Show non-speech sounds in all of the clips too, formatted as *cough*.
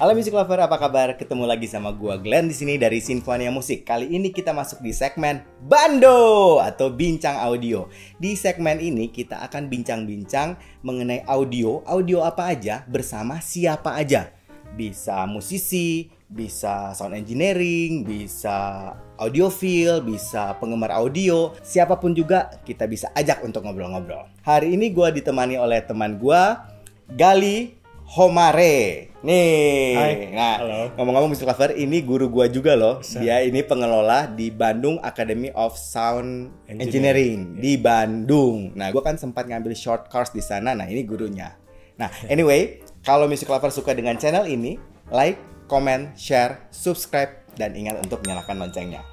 Halo Music Lover, apa kabar? Ketemu lagi sama gua Glenn di sini dari Sinfonia Musik. Kali ini kita masuk di segmen Bando atau Bincang Audio. Di segmen ini kita akan bincang-bincang mengenai audio, audio apa aja bersama siapa aja. Bisa musisi, bisa sound engineering, bisa audiophile, bisa penggemar audio, siapa pun juga kita bisa ajak untuk ngobrol-ngobrol. Hari ini gua ditemani oleh teman gua Gali Homare. Nih, Hai. nah ngomong-ngomong Mr. Clover, ini guru gua juga loh. Dia ini pengelola di Bandung Academy of Sound Engineering, Engineering. di Bandung. Nah, gua kan sempat ngambil short course di sana. Nah, ini gurunya. Nah, anyway, kalau Music Lover suka dengan channel ini, like, comment, share, subscribe, dan ingat untuk nyalakan loncengnya.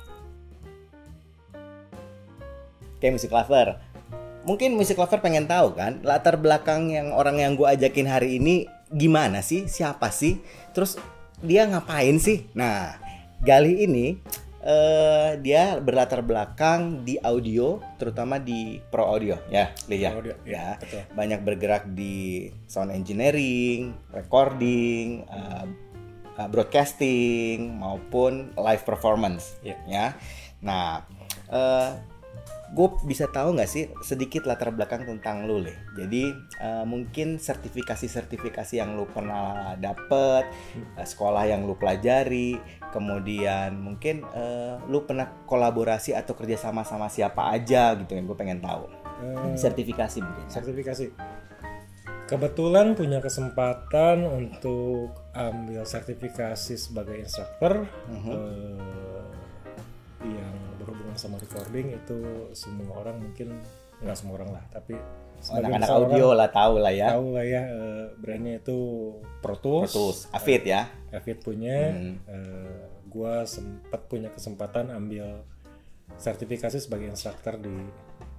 Oke, Music Lover. Mungkin Music Lover pengen tahu kan, latar belakang yang orang yang gue ajakin hari ini gimana sih? Siapa sih? Terus dia ngapain sih? Nah, Gali ini eh dia berlatar belakang di audio, terutama di pro audio ya, Li, ya. Pro audio, ya. ya, betul. Banyak bergerak di sound engineering, recording, uh, broadcasting maupun live performance Iya. ya. Nah, gue bisa tahu nggak sih sedikit latar belakang tentang lu le. Jadi uh, mungkin sertifikasi-sertifikasi yang lu pernah dapet, uh, sekolah yang lu pelajari, kemudian mungkin uh, lu pernah kolaborasi atau kerjasama sama siapa aja gitu yang gue pengen tahu. Eh, Sertifikasi mungkin. sertifikasi. Kebetulan punya kesempatan untuk ambil sertifikasi sebagai instruktur eh, yang berhubungan sama recording itu semua orang mungkin nggak semua orang lah, tapi sebagian Anak-anak audio orang lah tahu lah ya. tahu lah ya eh, brandnya itu Pro Tools. Terus Afid ya. Avid punya, Hmm. eh, gua sempat punya kesempatan ambil sertifikasi sebagai instruktur di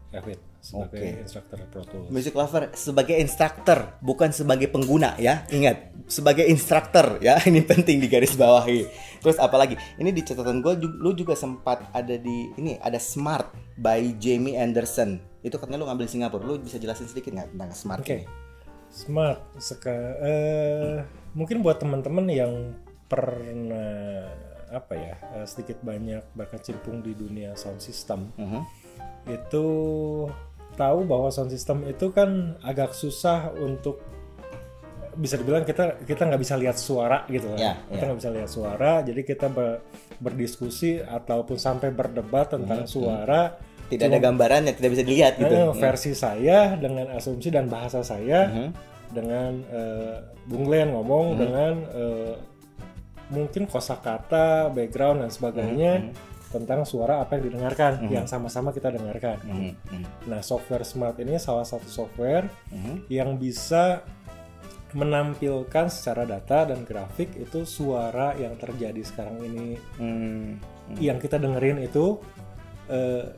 Avid sebagai Oke. instruktur Pro Tools. Music lover sebagai instruktur bukan sebagai pengguna ya ingat sebagai instruktur ya *laughs* ini penting digaris bawahi terus apalagi ini di catatan gue lu juga sempat ada di ini ada smart by Jamie Anderson itu katanya lu ngambil di Singapura lu bisa jelasin sedikit nggak tentang smart Oke, ini? smart. Seka, eh, mungkin buat teman-teman yang pernah apa ya eh, sedikit banyak berkecimpung di dunia sound system Mhm. Itu tahu bahwa sound system itu kan agak susah untuk bisa dibilang kita kita nggak bisa lihat suara gitu kan. Ya, kita ya. nggak bisa lihat suara jadi kita ber- berdiskusi ataupun sampai berdebat tentang suara tidak ada gambarannya tidak bisa dilihat gitu eh, versi saya dengan asumsi dan bahasa saya Mhm. dengan eh, Bung Glenn ngomong Hmm. dengan eh, mungkin kosakata background dan sebagainya Hmm. Tentang suara apa yang didengarkan yang sama-sama kita dengarkan Mhm. Mhm. Nah, software smart ini salah satu software Mhm. yang bisa menampilkan secara data dan grafik itu suara yang terjadi sekarang ini Hmm. yang kita dengerin itu eh,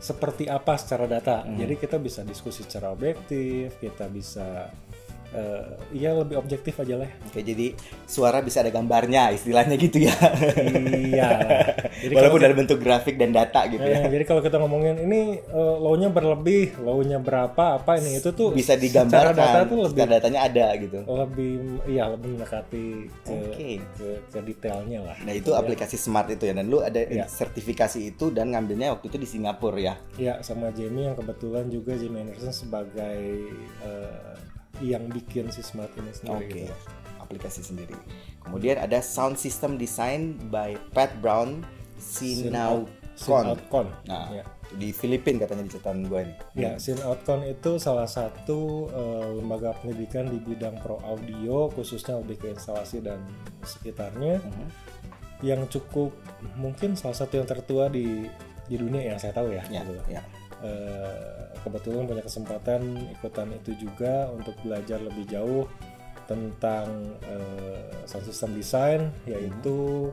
seperti apa secara data. Jadi kita bisa diskusi secara objektif, kita bisa ya lebih objektif aja lah. Oke, jadi suara bisa ada gambarnya istilahnya gitu ya iya. Jadi walaupun dalam bentuk grafik dan data gitu ya eh, jadi kalau kita ngomongin ini eh, low-nya berlebih, low-nya berapa, apa ini itu tuh bisa secara digambarkan data tuh lebih secara datanya ada gitu lebih iya lebih mendekati ke, Oke. ke, ke detailnya lah. Nah itu aplikasi smart itu ya dan lu ada Iya. sertifikasi itu dan ngambilnya waktu itu di Singapura ya. Ya sama Jamie yang kebetulan juga Jamie Anderson sebagai eh, yang bikin si smart ini sendiri. Oke. gitu. Aplikasi sendiri. Kemudian ada sound system design by Pat Brown Sinaukon. Synoutcon. Nah, Ya. di Filipina katanya di catatan gue nih. Ya, Synoutcon itu salah satu eh, lembaga pendidikan di bidang pro audio, khususnya lebih ke instalasi dan sekitarnya, Mhm. yang cukup mungkin salah satu yang tertua di di dunia yang saya tahu ya. Ya, gitu. ya. Eh, kebetulan punya kesempatan ikutan itu juga untuk belajar lebih jauh tentang eh, sound system design yaitu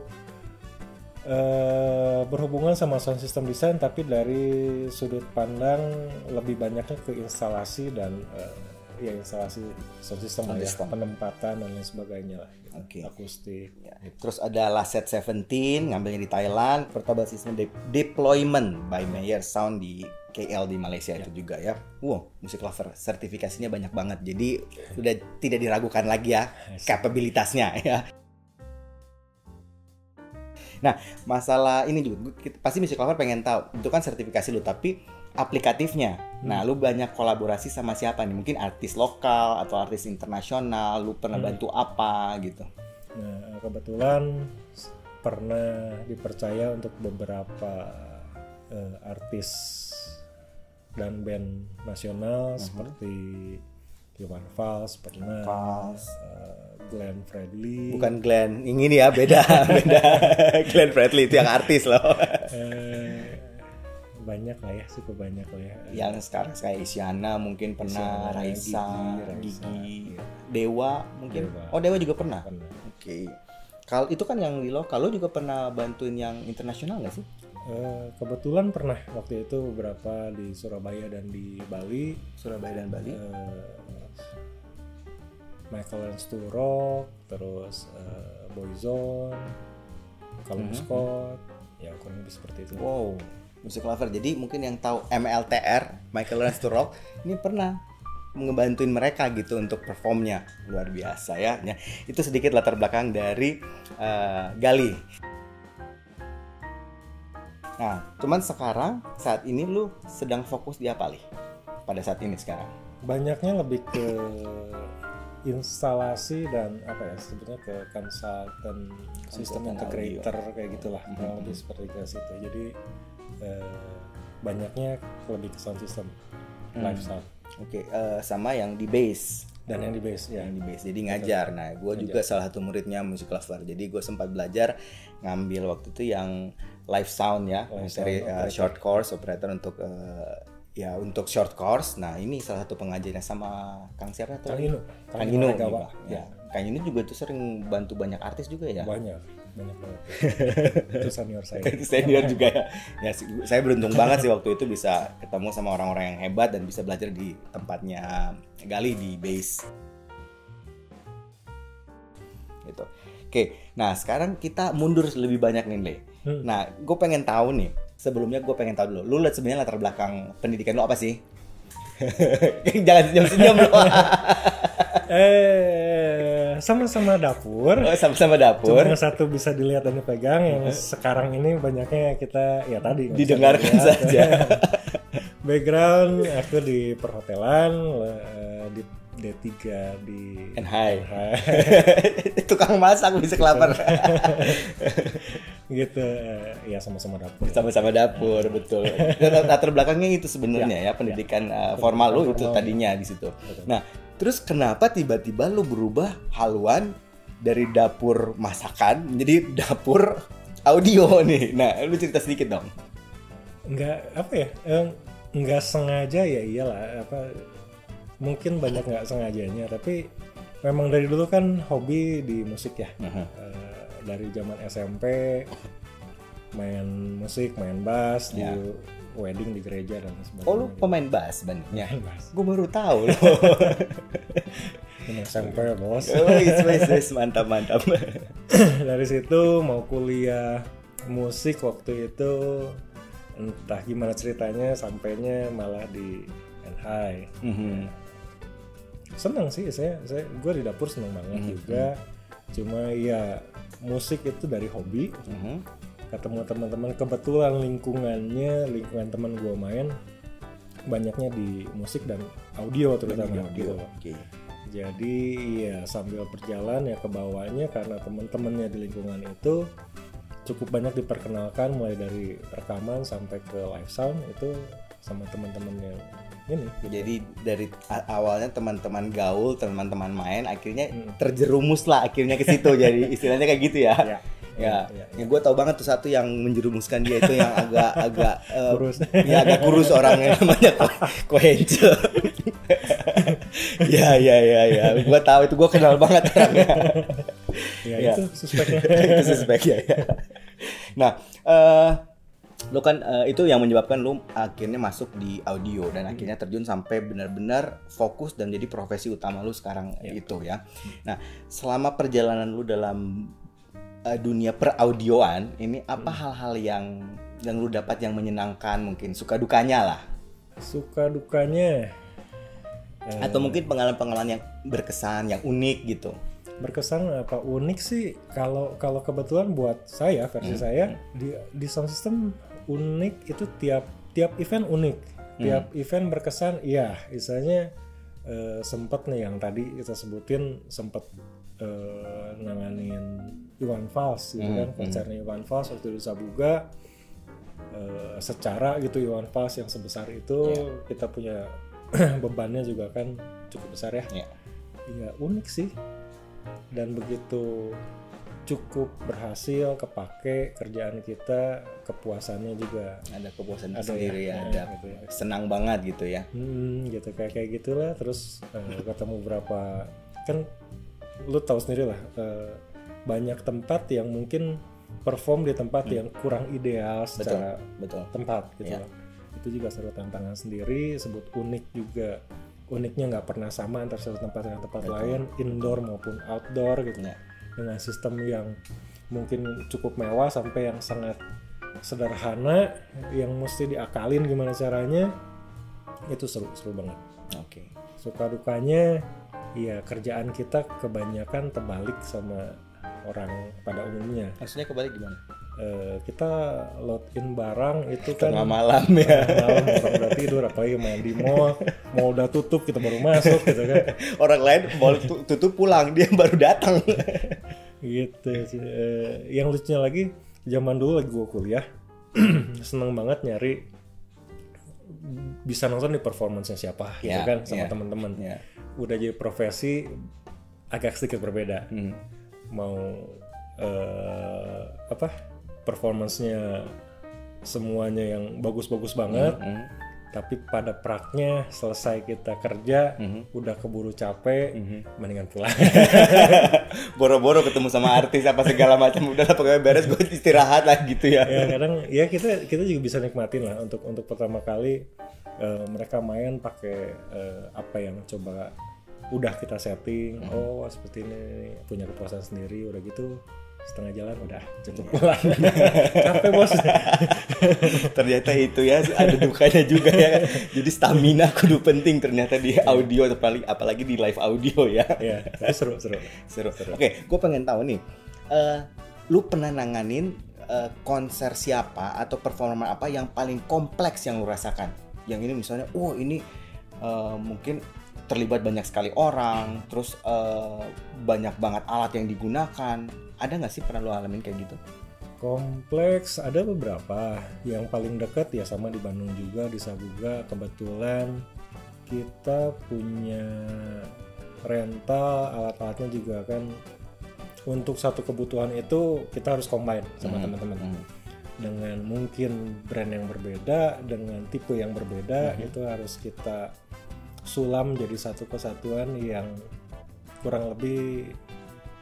eh, berhubungan sama sound system design tapi dari sudut pandang lebih banyaknya ke instalasi dan eh, ya instalasi sound system, Sound lah ya, system. penempatan dan lain sebagainya lah gitu. Oke. akustik Ya. Terus ada Laset 17 ngambilnya di Thailand, portable system de- deployment by Mayer Sound di KL di Malaysia itu juga ya. Wow, musik lover sertifikasinya banyak banget. Jadi sudah tidak diragukan lagi ya kapabilitasnya ya. Nah, masalah ini juga pasti Music Lover pengen tahu. Itu kan sertifikasi lu, tapi aplikatifnya. Nah, lu banyak kolaborasi sama siapa nih? Mungkin artis lokal atau artis internasional, lu pernah bantu apa gitu. Nah, kebetulan pernah dipercaya untuk beberapa eh, artis dan band nasional seperti Iwan Fals pernah, Fals. eh, Glenn Fredly, Bukan Glenn, yang ini ya, beda, *laughs* beda. Glenn Fredly itu yang artis loh. eh, banyak lah ya, cukup banyak lah ya. yang sekarang kayak Isyana mungkin pernah, Isyana, Raisa, Gigi, Gigi, Raisa, iya. Dewa mungkin. Dewa. Oh, Dewa juga pernah. Pernah. Oke. Kalau itu kan yang di lokal, lo juga pernah bantuin yang internasional nggak sih? Eh, kebetulan pernah waktu itu beberapa di Surabaya dan di Bali Surabaya dan Bali. eh, Michael and Stu Rock, terus eh, Boyzone, Callum Mhm. Scott, ya kurang lebih seperti itu. Wow, musik lover. Jadi mungkin yang tahu MLTR, Michael to Rock, *laughs* ini pernah ngebantuin mereka gitu untuk performnya luar biasa ya. Ya, itu sedikit latar belakang dari eh, Gali. Nah, cuman sekarang saat ini lu sedang fokus di apa, Li? Pada saat ini sekarang. Banyaknya lebih ke instalasi dan apa ya sebetulnya ke konsultan sistem integrator kayak gitulah Mhm. kurang lebih seperti ke situ. Jadi eh, banyaknya lebih ke sound system, Hmm. live sound Oke, eh, sama yang di bass. dan yang di bass ya. yang di base jadi ngajar nah gue juga salah satu muridnya music lover jadi gue sempat belajar ngambil waktu itu yang live sound ya Live dari sound uh, short course operator untuk uh, ya untuk short course. Nah ini salah satu pengajarnya sama Kang siapa tuh? Kang Inu, Kang Inu Regawa. ya Kang Inu juga tuh sering bantu banyak artis juga ya? Banyak banyak banget. *laughs* Itu senior saya. Itu senior juga ya. ya saya beruntung banget sih waktu itu bisa ketemu sama orang-orang yang hebat dan bisa belajar di tempatnya Gali di base. Gitu. Oke nah sekarang kita mundur lebih banyak nih Le Hmm. nah gue pengen tahu nih sebelumnya gue pengen tahu dulu. Lu lihat sebenarnya latar belakang pendidikan lu apa sih? *laughs* Jangan senyum-senyum lu. *laughs* Eh sama-sama dapur. Oh, sama-sama dapur. Cuma yang satu bisa dilihat dan dipegang, yang sekarang ini banyaknya kita ya tadi didengarkan saja. *laughs* Background aku di perhotelan, di D3 di and hi Hai. *laughs* tukang masak bisa kelapar *laughs* gitu eh, ya sama-sama dapur. sama-sama dapur betul. Dan latar belakangnya itu sebenarnya ya, pendidikan uh, formal lu itu tadinya di situ. Nah terus kenapa tiba-tiba lu berubah haluan dari dapur masakan menjadi dapur audio nih? Nah lu cerita sedikit dong. Enggak apa ya? eh, Enggak sengaja ya iyalah apa mungkin banyak nggak sengajanya tapi memang dari dulu kan hobi di musik ya. Mhm. Eh, dari zaman SMP main musik, main bass Ya. di wedding di gereja dan sebagainya. oh lu pemain bass bass. gue baru tahu loh *laughs* Ini SMP bos. oh, yes, yes, yes. mantap mantap *coughs* dari situ mau kuliah musik waktu itu entah gimana ceritanya sampainya malah di NHI. Mhm. Seneng sih saya saya gue di dapur seneng banget Mhm. juga. Cuma ya musik itu dari hobi. Mhm. ketemu teman-teman kebetulan lingkungannya lingkungan teman gue main banyaknya di musik dan audio terutama. audio, oke. Jadi ya sambil berjalan ya ke bawahnya karena teman-temannya di lingkungan itu cukup banyak diperkenalkan mulai dari rekaman sampai ke live sound itu sama teman-temannya ini gitu. Jadi dari awalnya teman-teman gaul, teman-teman main, akhirnya Hmm. terjerumus lah akhirnya ke situ. *laughs* jadi istilahnya kayak gitu ya. ya Ya, ya, ya gue tau banget tuh satu yang menjerumuskan dia itu yang agak agak *laughs* eh, Kurus. ya agak kurus orangnya *laughs* namanya Ko- Kohenco. ya ya ya ya, gue tahu itu gue kenal banget orangnya. ya, Ya. itu suspeknya itu suspek ya. ya. Nah, eh lu kan eh, itu yang menyebabkan lu akhirnya masuk di audio dan akhirnya terjun sampai benar-benar fokus dan jadi profesi utama lu sekarang itu ya. Nah, selama perjalanan lu dalam eh, dunia peraudioan ini apa hal-hal yang yang lu dapat yang menyenangkan? Mungkin suka dukanya lah. Suka dukanya? Atau mungkin pengalaman-pengalaman yang berkesan yang unik gitu berkesan apa unik sih kalau kalau kebetulan buat saya versi saya di di sound system unik itu tiap tiap event unik. Tiap event berkesan iya istilahnya eh, sempet nih yang tadi kita sebutin sempet eh, nanganin Iwan Fals gitu kan konsernya Iwan Fals waktu di Sabuga. Eh, secara gitu Iwan Fals yang sebesar itu kita punya *clears throat* bebannya juga kan cukup besar ya. Iya. Iya unik sih dan begitu cukup berhasil kepake kerjaan kita kepuasannya juga Ada kepuasan Ada sendiri ya, ya, ya, ada gitu ya. senang banget gitu ya. hmm, gitu kayak kayak gitulah terus eh, ketemu beberapa kan lu tahu sendiri lah eh, banyak tempat yang mungkin perform di tempat yang kurang ideal secara Betul. tempat gitu Iya. loh. itu juga seru tantangan sendiri sebut unik juga uniknya nggak pernah sama antara satu tempat dengan tempat lain indoor maupun outdoor gitu Ya. dengan sistem yang mungkin cukup mewah sampai yang sangat sederhana yang mesti diakalin gimana caranya itu seru seru banget Oke. suka dukanya ya kerjaan kita kebanyakan terbalik sama orang pada umumnya Maksudnya kebalik gimana? Eh, kita load in barang itu kan Tengah malam ya. malam orang udah tidur apalagi main di mall mall udah tutup kita baru masuk gitu kan *laughs* Orang lain tu- tutup pulang, dia baru datang. *laughs* gitu sih. Eh, yang lucunya lagi zaman dulu lagi gue kuliah *clears throat* seneng banget nyari bisa nonton di performance-nya siapa gitu Ya, kan sama ya. teman-teman ya. udah jadi profesi agak sedikit berbeda Hmm. mau eh, apa performance-nya semuanya yang bagus-bagus banget Hmm. tapi pada praknya selesai kita kerja Mhm. udah keburu capek mendingan pulang *laughs* Boro-boro ketemu sama artis apa segala macam udah lah pokoknya beres gue istirahat lah gitu ya. ya kadang ya kita kita juga bisa nikmatin lah untuk untuk pertama kali eh, mereka main pakai eh, apa yang coba udah kita setting oh seperti ini punya kepuasan sendiri udah gitu setengah jalan udah cukup. Pulang *laughs* capek bos. *laughs* Ternyata itu ya ada dukanya juga ya. Jadi stamina kudu penting ternyata di audio apalagi apalagi di live audio ya. Ya tapi seru seru. Seru. Oke gue pengen tahu nih eh, lu pernah nanganin eh, konser siapa atau performa apa yang paling kompleks yang lu rasakan? Yang ini misalnya oh ini eh, mungkin terlibat banyak sekali orang terus eh, banyak banget alat yang digunakan ada nggak sih pernah lu alamin kayak gitu? Kompleks ada beberapa. Yang paling dekat ya sama di Bandung juga di Sabuga kebetulan kita punya rental alat-alatnya juga kan. Untuk satu kebutuhan itu kita harus combine sama teman-teman. Hmm. dengan mungkin brand yang berbeda dengan tipe yang berbeda itu harus kita sulam jadi satu kesatuan yang kurang lebih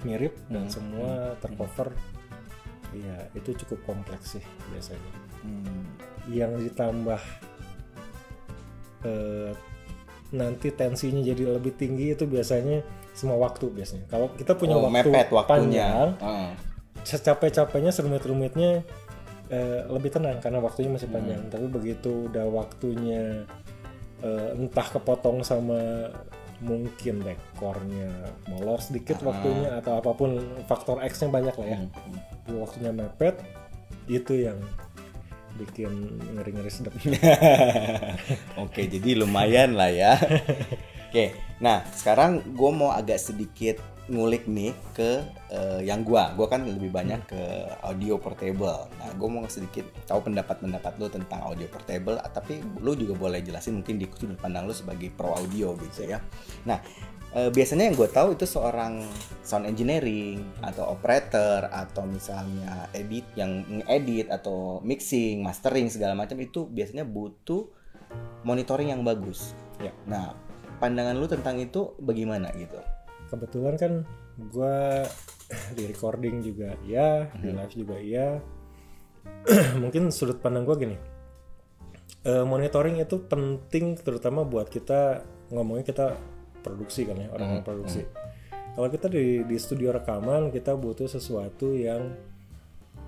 mirip dan semua tercover. Ya itu cukup kompleks sih biasanya. Hmm. yang ditambah eh, nanti tensinya jadi lebih tinggi itu biasanya semua waktu biasanya. Kalau kita punya Oh, waktu mepet waktunya. panjang Heeh. secapek-capeknya serumit-rumitnya eh, lebih tenang karena waktunya masih panjang. Tapi begitu udah waktunya eh, entah kepotong sama mungkin dekornya molor sedikit waktunya atau apa pun faktor X nya banyak lah ya. Kalau waktunya mepet itu yang bikin ngeri-ngeri sedap. *laughs* Oke, jadi lumayan lah ya. *laughs* Oke, nah sekarang gue mau agak sedikit ngulik nih ke eh, yang gua. Gua kan lebih banyak ke audio portable. Nah, gue mau sedikit tahu pendapat-pendapat lu tentang audio portable. ah, Tapi lu juga boleh jelasin mungkin di sudut pandang lu sebagai pro audio gitu ya. Nah, eh, biasanya yang gue tahu itu seorang sound engineering atau operator atau misalnya edit yang ngedit atau mixing, mastering segala macam itu biasanya butuh monitoring yang bagus. Ya. Nah, pandangan lu tentang itu bagaimana gitu? kebetulan kan gua *laughs* di recording juga iya di live juga iya. *clears throat* Mungkin sudut pandang gua gini. Eh, monitoring itu penting terutama buat kita ngomongnya kita produksi kan ya orang yang produksi. kalau kita di di studio rekaman kita butuh sesuatu yang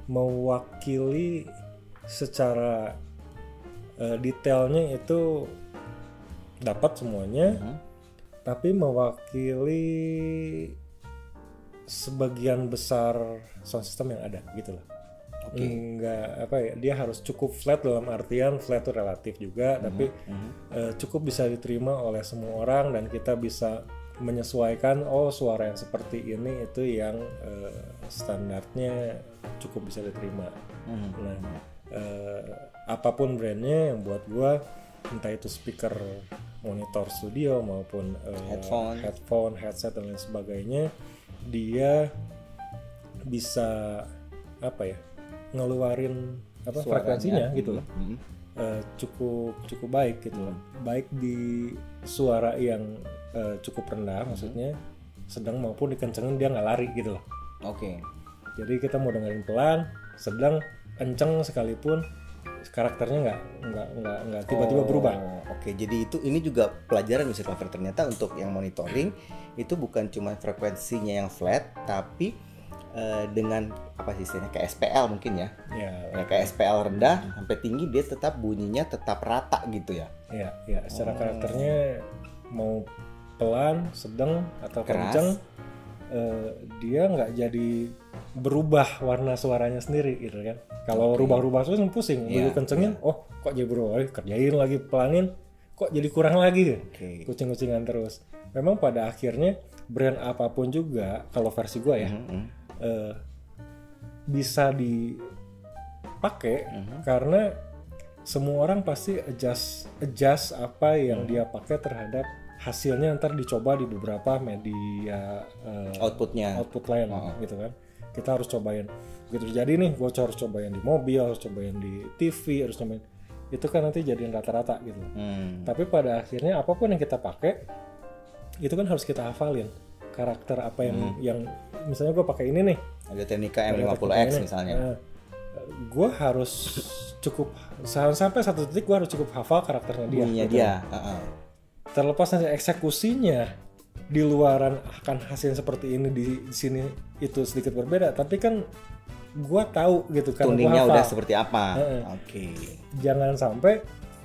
mewakili secara eh, detailnya itu dapat semuanya Mhm. tapi mewakili sebagian besar sound system yang ada gitu loh. Enggak apa ya, dia harus cukup flat dalam artian flat itu relatif juga, tapi eh, cukup bisa diterima oleh semua orang dan kita bisa menyesuaikan oh suara yang seperti ini itu yang eh, standarnya cukup bisa diterima. Nah, eh, apa pun brandnya yang buat gua entah itu speaker monitor studio maupun eh, Headphone. headphone, headset dan lain sebagainya, dia bisa apa ya ngeluarin apa Suaranya. frekuensinya gitu loh Mhm. Eh, cukup cukup baik gitu loh baik di suara yang eh, cukup rendah maksudnya sedang maupun dikencengin dia nggak lari gitu loh Oke. jadi kita mau dengerin pelan sedang kenceng sekalipun karakternya nggak nggak nggak nggak tiba-tiba Oh, berubah Oke, jadi itu ini juga pelajaran music lover ternyata untuk yang monitoring itu bukan cuma frekuensinya yang flat, tapi eh, dengan apa sih istilahnya kayak SPL mungkin ya. ya Ya kayak SPL rendah sampai tinggi dia tetap bunyinya tetap rata gitu ya. ya ya secara Oh. karakternya mau pelan sedang atau Keras. Eh, dia nggak jadi berubah warna suaranya sendiri gitu kan kalau Oke. rubah-rubah terus pusing Iya, begitu kencengin oh kok jadi berubah kerjain lagi pelanin kok jadi kurang lagi Oke. kucing-kucingan terus memang pada akhirnya brand apa pun juga kalau versi gua ya Mhm. eh, bisa dipakai Mhm. karena semua orang pasti adjust adjust apa yang dia pakai terhadap hasilnya ntar dicoba di beberapa media eh, Outputnya. output lain Oh. gitu kan kita harus cobain begitu jadi nih gue harus cobain di mobil harus cobain di TV harus cobain itu kan nanti jadiin rata-rata gitu Hmm. tapi pada akhirnya apa pun yang kita pakai itu kan harus kita hafalin karakter apa yang Hmm. yang misalnya gue pakai ini nih Ada Technica M50X misalnya. gue harus cukup sa- sampai satu titik gue harus cukup hafal karakternya dia Bunyinya gitu. dia. Heeh. Terlepas nanti eksekusinya di luaran akan hasil seperti ini di, di sini itu sedikit berbeda tapi kan gue tahu gitu kan Tuningnya udah seperti apa? Oke. jangan sampai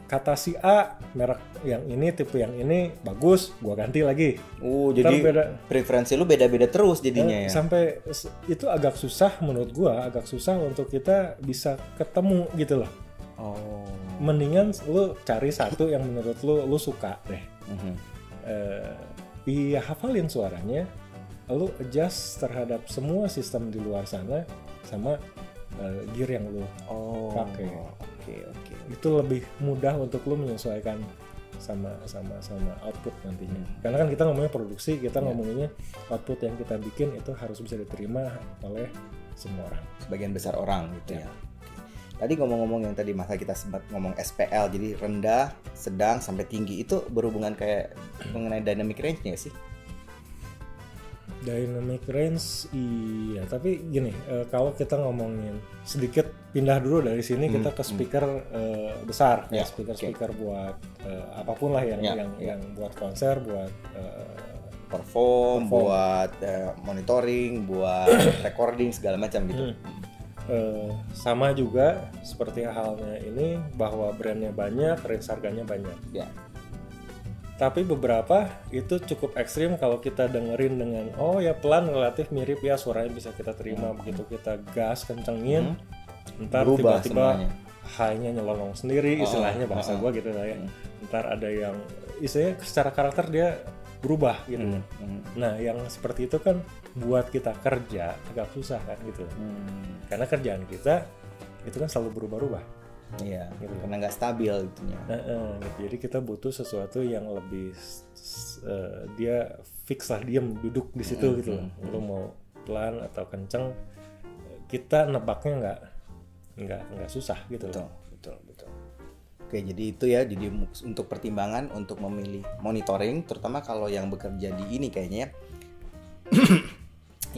kata si A merek yang ini tipe yang ini bagus gue ganti lagi Uh, jadi beda preferensi lu beda-beda terus jadinya Eh, ya. sampai itu agak susah menurut gua agak susah untuk kita bisa ketemu gitu loh Oh. mendingan lu cari satu yang menurut lu lu suka deh Mhm. eh iya hafalin suaranya lu adjust terhadap semua sistem di luar sana sama eh, gear yang lu Oh. Pakai. Oke, oke. itu lebih mudah untuk lu menyesuaikan sama sama sama output nantinya karena kan kita ngomongnya produksi kita Iya. ngomonginnya output yang kita bikin itu harus bisa diterima oleh semua orang Sebagian besar orang gitu Ya. ya. Tadi ngomong-ngomong yang tadi masa kita sempat ngomong SPL, jadi rendah, sedang sampai tinggi itu berhubungan kayak mengenai dynamic range-nya sih? dynamic range iya tapi gini eh, kalau kita ngomongin sedikit pindah dulu dari sini Hmm, kita ke speaker eh, besar Ya, ya speaker speaker buat eh, apa pun lah yang Ya, yang ya. yang buat konser buat eh, Perform, Perform. buat eh, monitoring, buat *coughs* recording segala macam gitu. Hmm. Eh, sama juga seperti halnya ini bahwa brandnya banyak, range harganya banyak. Ya. Tapi beberapa itu cukup ekstrim kalau kita dengerin dengan oh ya pelan relatif mirip ya suaranya bisa kita terima begitu kita gas kencengin, ntar Hmm. Berubah tiba-tiba high-nya nyelonong sendiri Oh, istilahnya bahasa oh, gua gitu lah ya. Hmm. Ntar ada yang istilahnya secara karakter dia berubah gitu. Hmm, hmm, Nah yang seperti itu kan buat kita kerja agak susah kan gitu. hmm. Karena kerjaan kita itu kan selalu berubah-ubah. Iya, Gitu. karena nggak stabil itunya. Heeh, gitu. Jadi kita butuh sesuatu yang lebih eh, dia fix lah diam duduk di situ Hmm, gitu. hmm, Lu mau pelan atau kenceng, kita nebaknya nggak nggak nggak susah gitu. Betul, betul, betul. Oke, jadi itu ya, jadi untuk pertimbangan untuk memilih monitoring, terutama kalau yang bekerja di ini kayaknya, ya.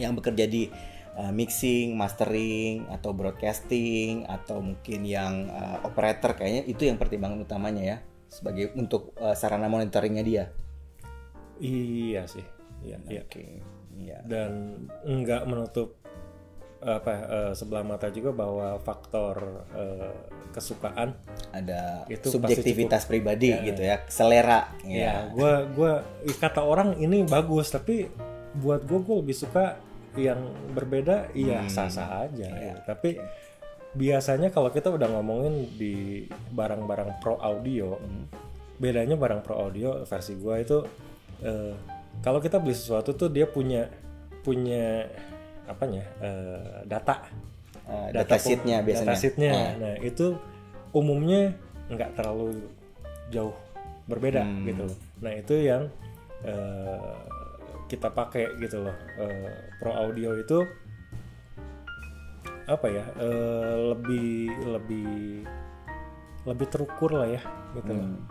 Yang bekerja di uh, mixing, mastering, atau broadcasting, atau mungkin yang uh, operator kayaknya itu yang pertimbangan utamanya ya, sebagai untuk uh, sarana monitoringnya dia. Iya sih, iya. iya. Oke, iya. Dan nggak menutup apa eh, sebelah mata juga bahwa faktor eh, kesukaan Ada Itu subjektivitas pribadi Ya. gitu ya, selera. ya gua gua ih, kata orang ini bagus tapi buat gue gue lebih suka yang berbeda iya Hmm. sah-sah aja ya. tapi biasanya kalau kita udah ngomongin di barang-barang pro audio Hmm. bedanya barang pro audio versi gua itu eh, kalau kita beli sesuatu tuh dia punya punya apanya eh, data Eh, data pem- sheetnya biasanya. data sheetnya. Ah. nah itu umumnya nggak terlalu jauh berbeda Hmm. gitu nah itu yang eh, kita pakai gitu loh Eh, pro audio itu apa ya eh, lebih lebih lebih terukur lah ya gitu loh Hmm.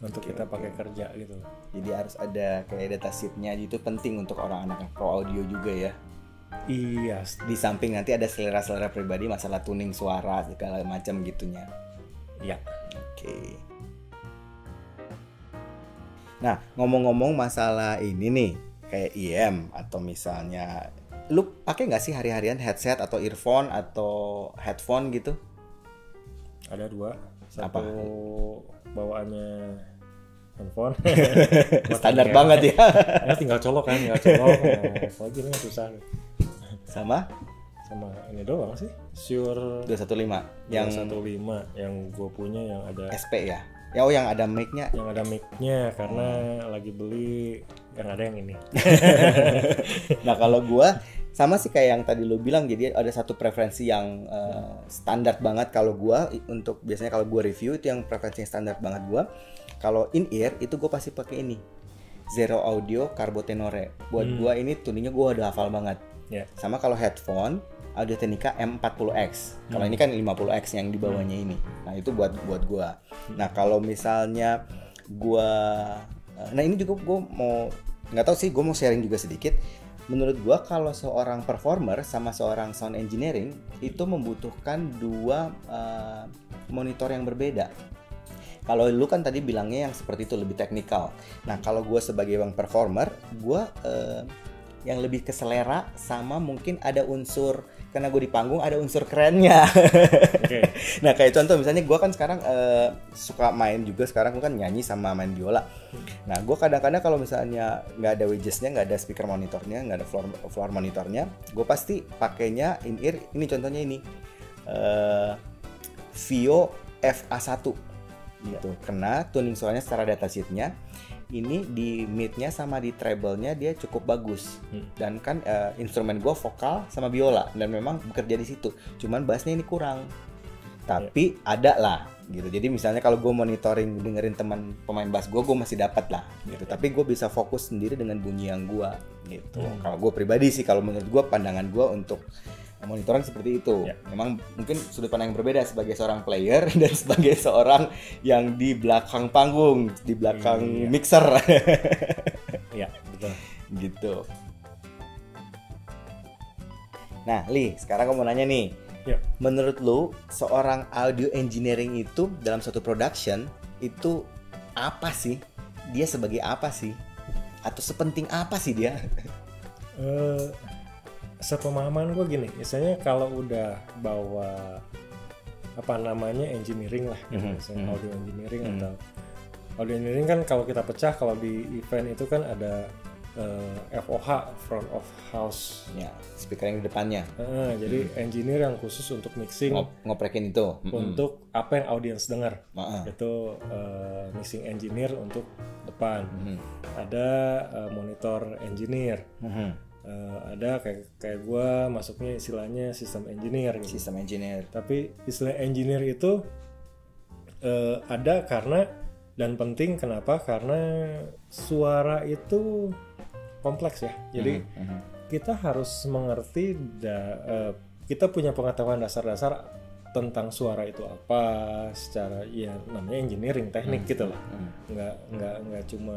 untuk kita pakai kerja gitu loh. Jadi harus ada kayak data sheetnya itu penting untuk orang anak pro audio juga ya. iya Di samping nanti ada selera-selera pribadi masalah tuning suara segala macam gitunya. ya Oke. Nah, ngomong-ngomong masalah ini nih, kayak IM atau misalnya lu pakai nggak sih hari-harian headset atau earphone atau headphone gitu? ada dua satu Apa? bawaannya handphone *laughs* Standar banget ya. *laughs* ya tinggal colok kan tinggal colok nah, apalagi ini susah Sama sama ini doang sih Shure 215 yang 115 yang gue punya yang ada SP ya. Ya oh yang ada mic-nya. yang ada mic-nya karena lagi beli yang ada yang ini *laughs* Nah, kalau gua sama sih kayak yang tadi lu bilang jadi ada satu preferensi yang eh, standar banget kalau gua untuk biasanya kalau gua review itu yang preferensi yang standar banget gua. Kalau in ear itu gue pasti pakai ini. Zero Audio Carbo Tenore. Buat Hmm. gua ini tuningnya gua udah hafal banget. ya Sama kalau headphone Audio Technica M40X. Kalau Hmm. ini kan 50X yang di bawahnya ini. Nah, itu buat buat gua. Nah, kalau misalnya gua nah ini juga gua mau nggak tahu sih gua mau sharing juga sedikit. Menurut gua kalau seorang performer sama seorang sound engineering itu membutuhkan dua eh, monitor yang berbeda. Kalau lu kan tadi bilangnya yang seperti itu lebih teknikal. Nah, kalau gue sebagai bang performer, gue yang lebih ke selera sama mungkin ada unsur karena gue di panggung ada unsur kerennya. oke *laughs* nah kayak contoh misalnya gue kan sekarang eh, suka main juga sekarang gue kan nyanyi sama main biola. Nah gue kadang-kadang kalau misalnya nggak ada wedgesnya, nggak ada speaker monitornya, nggak ada floor, floor monitornya, gue pasti pakainya in ear. Ini contohnya ini eh Vio FA1 gitu. Karena tuning suaranya secara datasheetnya ini di mid-nya sama di treble-nya dia cukup bagus. Hmm. dan kan eh, instrumen gue vokal sama biola dan memang bekerja di situ. Cuman bassnya ini kurang. Tapi ada lah gitu. Jadi misalnya kalau gue monitoring dengerin teman pemain bass gue gue masih dapat lah gitu. Tapi gue bisa fokus sendiri dengan bunyi yang gue gitu. Hmm. kalau gue pribadi sih kalau menurut gue pandangan gue untuk monitoring seperti itu Ya. memang mungkin sudut pandang yang berbeda sebagai seorang player *laughs* dan sebagai seorang yang di belakang panggung di belakang Iya. mixer *laughs* ya betul gitu. Nah, Li, sekarang aku mau nanya nih. Ya. Menurut lu, seorang audio engineering itu dalam suatu production itu apa sih? Dia sebagai apa sih? Atau sepenting apa sih dia? Eh, sepemahaman gue gini, misalnya kalau udah bawa apa namanya engineering lah, gitu, Mhm, misalnya mhm. audio engineering Mhm. atau audio engineering kan kalau kita pecah kalau di event itu kan ada eh, FOH front of house, ya, speaker yang di depannya. Eh, jadi engineer yang khusus untuk mixing Ngop- ngoprekin itu. Mm-mm. untuk apa yang audiens dengar, itu eh, mixing engineer untuk depan, Mhm. ada eh, monitor engineer. Mhm. Eh, ada kayak kayak gue masuknya istilahnya sistem engineer gitu. Sistem engineer. Tapi istilah engineer itu eh, ada karena dan penting kenapa? Karena suara itu kompleks ya. Jadi Mhm, mhm. kita harus mengerti da- eh, kita punya pengetahuan dasar-dasar tentang suara itu apa secara ya namanya engineering teknik gitu loh. Mhm. Nggak nggak nggak cuma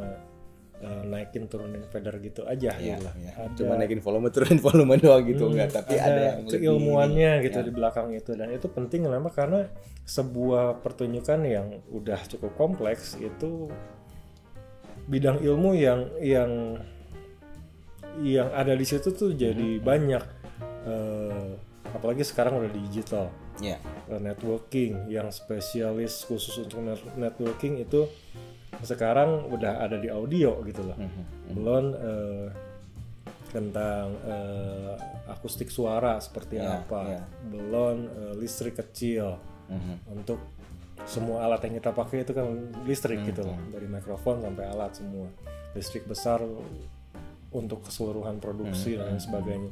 eh, naikin turunin fader gitu aja Iya, gitu lah. iya. Ada- Cuma naikin volume turunin volume doang gitu Hmm, enggak, tapi ada, yang lebih keilmuannya ini. gitu Ya. di belakang itu dan itu penting kenapa karena sebuah pertunjukan yang udah cukup kompleks itu bidang ilmu yang yang yang ada di situ tuh jadi Hmm. banyak Eh, apalagi sekarang udah digital Iya. Eh, networking yang spesialis khusus untuk net- networking itu sekarang udah ada di audio gitu loh. Mhm, mhm. belum eh, tentang eh, akustik suara seperti Ya, apa, ya. belum eh, listrik kecil. Mhm. untuk semua alat yang kita pakai itu kan listrik Hmm, gitu loh. dari mikrofon sampai alat semua. Listrik besar untuk keseluruhan produksi Hmm, dan lain sebagainya.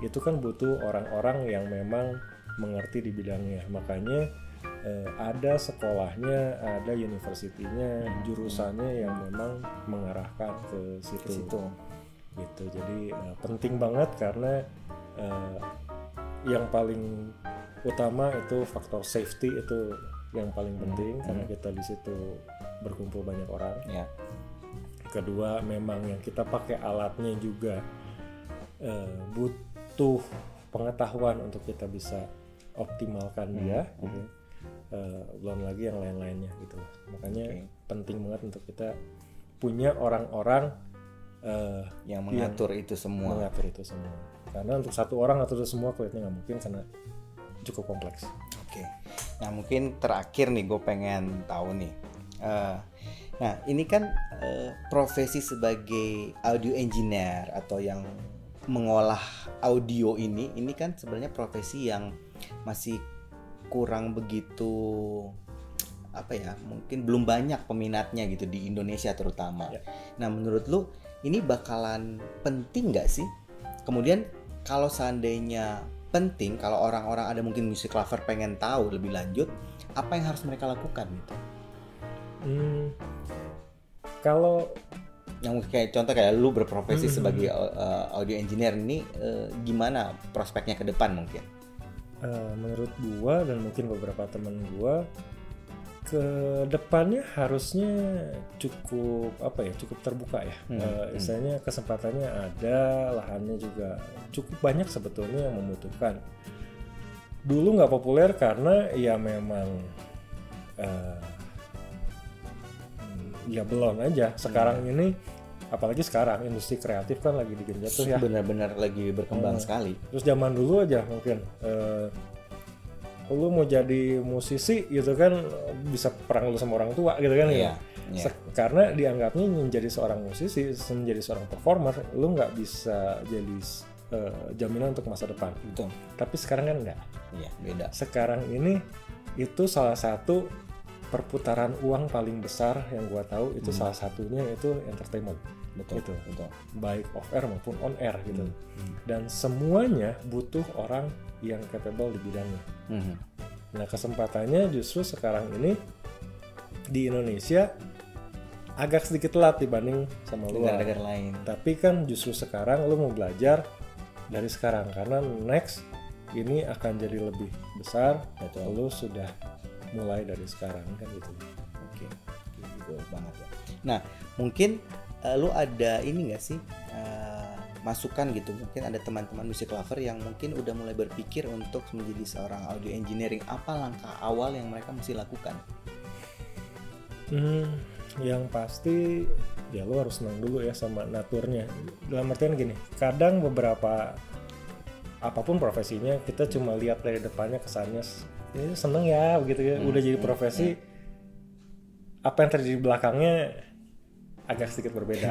Itu kan butuh orang-orang yang memang mengerti di bidangnya. Makanya eh, ada sekolahnya ada universitinya Hmm, jurusannya yang memang mengarahkan ke situ, Ke situ. gitu. Jadi eh, penting banget karena eh, yang paling utama itu faktor safety itu yang paling penting karena kita di situ berkumpul banyak orang. Ya. kedua memang yang kita pakai alatnya juga eh, butuh pengetahuan untuk kita bisa optimalkan dia. Gitu. Eh, belum lagi yang lain-lainnya gitu makanya Oke. penting banget untuk kita punya orang-orang eh, Yang mengatur itu semua. mengatur itu semua karena untuk satu orang itu semua kelihatannya nggak mungkin karena cukup kompleks Oke. Nah mungkin terakhir nih gue pengen tahu nih. Eh, nah ini kan eh, profesi sebagai audio engineer atau yang mengolah audio ini, ini kan sebenarnya profesi yang masih kurang begitu apa ya mungkin belum banyak peminatnya gitu di Indonesia terutama. Ya. Nah menurut lu ini bakalan penting nggak sih? Kemudian kalau seandainya penting, kalau orang-orang ada mungkin musik lover pengen tahu lebih lanjut, apa yang harus mereka lakukan gitu? Hmm, kalau Yang kayak contoh kayak lu berprofesi Hmm. sebagai uh, audio engineer ini uh, gimana prospeknya ke depan mungkin? Eh, menurut gua dan mungkin beberapa teman gua ke depannya harusnya cukup apa ya cukup terbuka ya Hmm, hmm. istilahnya kesempatannya ada lahannya juga cukup banyak sebetulnya yang membutuhkan dulu nggak populer karena ya memang hmm, ya belum aja sekarang Hmm. ini apalagi sekarang industri kreatif kan lagi digenjot tuh ya Benar-benar lagi berkembang Hmm. sekali. Terus zaman dulu aja mungkin eh, lu mau jadi musisi gitu kan bisa perang lu sama orang tua gitu kan Iya. ya. iya. Se- Karena dianggapnya menjadi seorang musisi, menjadi seorang performer, lu nggak bisa jadi eh, jaminan untuk masa depan. Betul. Tapi sekarang kan enggak. Iya, beda. Sekarang ini itu salah satu perputaran uang paling besar yang gua tahu itu salah satunya itu entertainment Betul. Gitu. Betul. baik off air maupun on air gitu Hmm. dan semuanya butuh orang yang capable di bidangnya. Mhm. Nah kesempatannya justru sekarang ini di Indonesia agak sedikit telat dibanding sama luar. Negara-negara lain. Tapi kan justru sekarang lu mau belajar dari sekarang karena next ini akan jadi lebih besar. Betul. Lu sudah mulai dari sekarang kan gitu. Oke, Oke, gitu banget ya. Nah, mungkin eh, lu ada ini nggak sih eh, masukan gitu? Mungkin ada teman-teman musik lover yang mungkin udah mulai berpikir untuk menjadi seorang audio engineering. Apa langkah awal yang mereka mesti lakukan? Hmm, yang pasti ya lu harus senang dulu ya sama naturnya. Dalam artian gini, kadang beberapa apa pun profesinya kita cuma lihat dari depannya kesannya ya seneng ya begitu ya udah jadi profesi apa yang terjadi di belakangnya agak sedikit berbeda.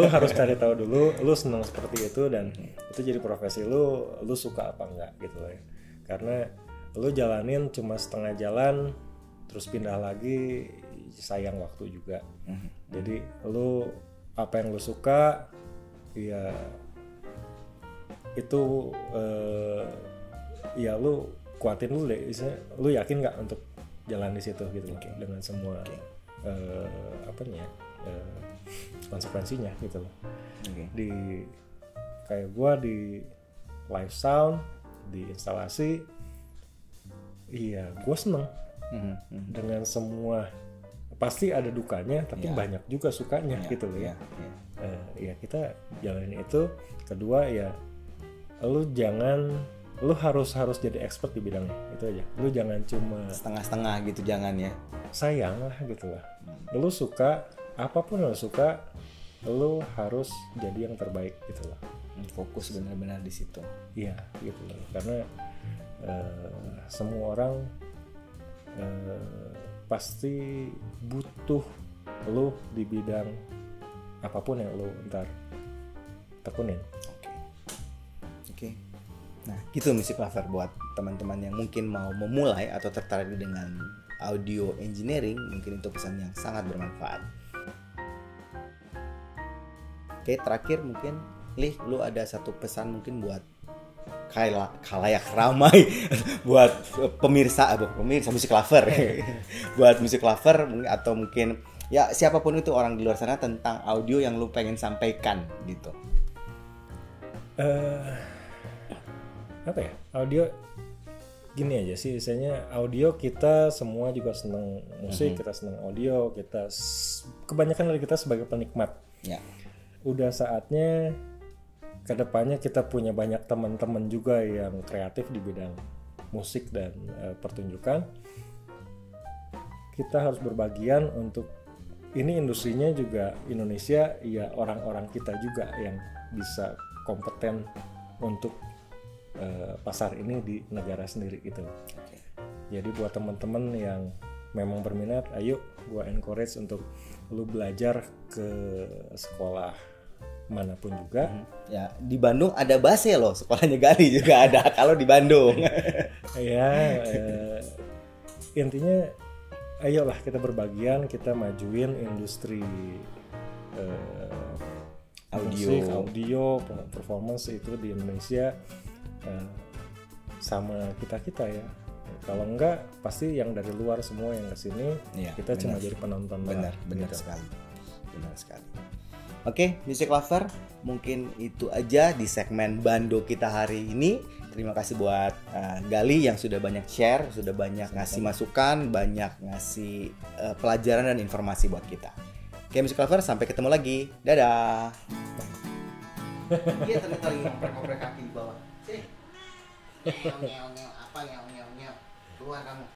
Lu harus cari tahu dulu lu seneng seperti itu dan itu jadi profesi lu lu suka apa enggak gitu loh ya. Karena lu jalanin cuma setengah jalan terus pindah lagi sayang waktu juga. Jadi lu apa yang lu suka ya itu eh, ya lu kuatin dulu deh. Lu yakin nggak untuk jalan di situ gitu loh dengan semua Oke. eh, apa nih ya konsekuensinya gitu loh Oke. di kayak gua di live sound di instalasi iya gua seneng Mhm, mhm. dengan semua pasti ada dukanya tapi Ya. banyak juga sukanya Ya, gitu loh ya ya, ya. Eh, ya kita jalanin itu kedua ya lu jangan lu harus harus jadi expert di bidangnya itu aja lu jangan cuma Setengah-setengah gitu jangan ya. sayang lah gitu lah lu suka apa pun lu suka lu harus jadi yang terbaik gitu Hmm, Fokus benar-benar di situ. iya gitu loh karena eh, semua orang eh, pasti butuh lu di bidang apa pun yang lu ntar tekunin Oke. Oke. Nah, gitu Music Lover buat teman-teman yang mungkin mau memulai atau tertarik dengan audio engineering, mungkin itu pesan yang sangat bermanfaat. Oke, terakhir mungkin Lih, lu ada satu pesan mungkin buat kala kalayak ramai *laughs* buat pemirsa aduh pemirsa musik lover. *laughs* Buat musik lover mungkin- atau mungkin ya siapa pun itu orang di luar sana tentang audio yang lu pengen sampaikan gitu. Eh apa ya? Audio gini aja sih misalnya audio kita semua juga seneng musik kita seneng audio kita kebanyakan dari kita sebagai penikmat. Ya udah saatnya ke depannya kita punya banyak teman-teman juga yang kreatif di bidang musik dan eh, pertunjukan. Kita harus berbagian untuk ini industrinya juga Indonesia ya orang-orang kita juga yang bisa kompeten untuk eh, pasar ini di negara sendiri gitu. Jadi buat teman-teman yang memang berminat ayo gua encourage untuk lu belajar ke sekolah mana pun juga. Ya di Bandung ada Base loh sekolahnya Gali juga *laughs* ada kalau di Bandung. *laughs* Ya eh, intinya ayolah kita berbagian kita majuin industri eh, Audio. musik, audio performance itu di Indonesia eh, sama kita kita ya kalau enggak pasti yang dari luar semua yang ke sini Iya, kita cuma benar. jadi penonton benar doang, benar gitu. sekali benar sekali Oke, Music Lover, mungkin itu aja di segmen Bando kita hari ini. Terima kasih buat uh, Gali yang sudah banyak share, sudah banyak ngasih masukan, banyak ngasih uh, pelajaran dan informasi buat kita. Oke, Music Lover, sampai ketemu lagi. Dadah. Iya, ternyata lagi ngoprek-ngoprek kaki di bawah. Sini. Apa, luego hagamos.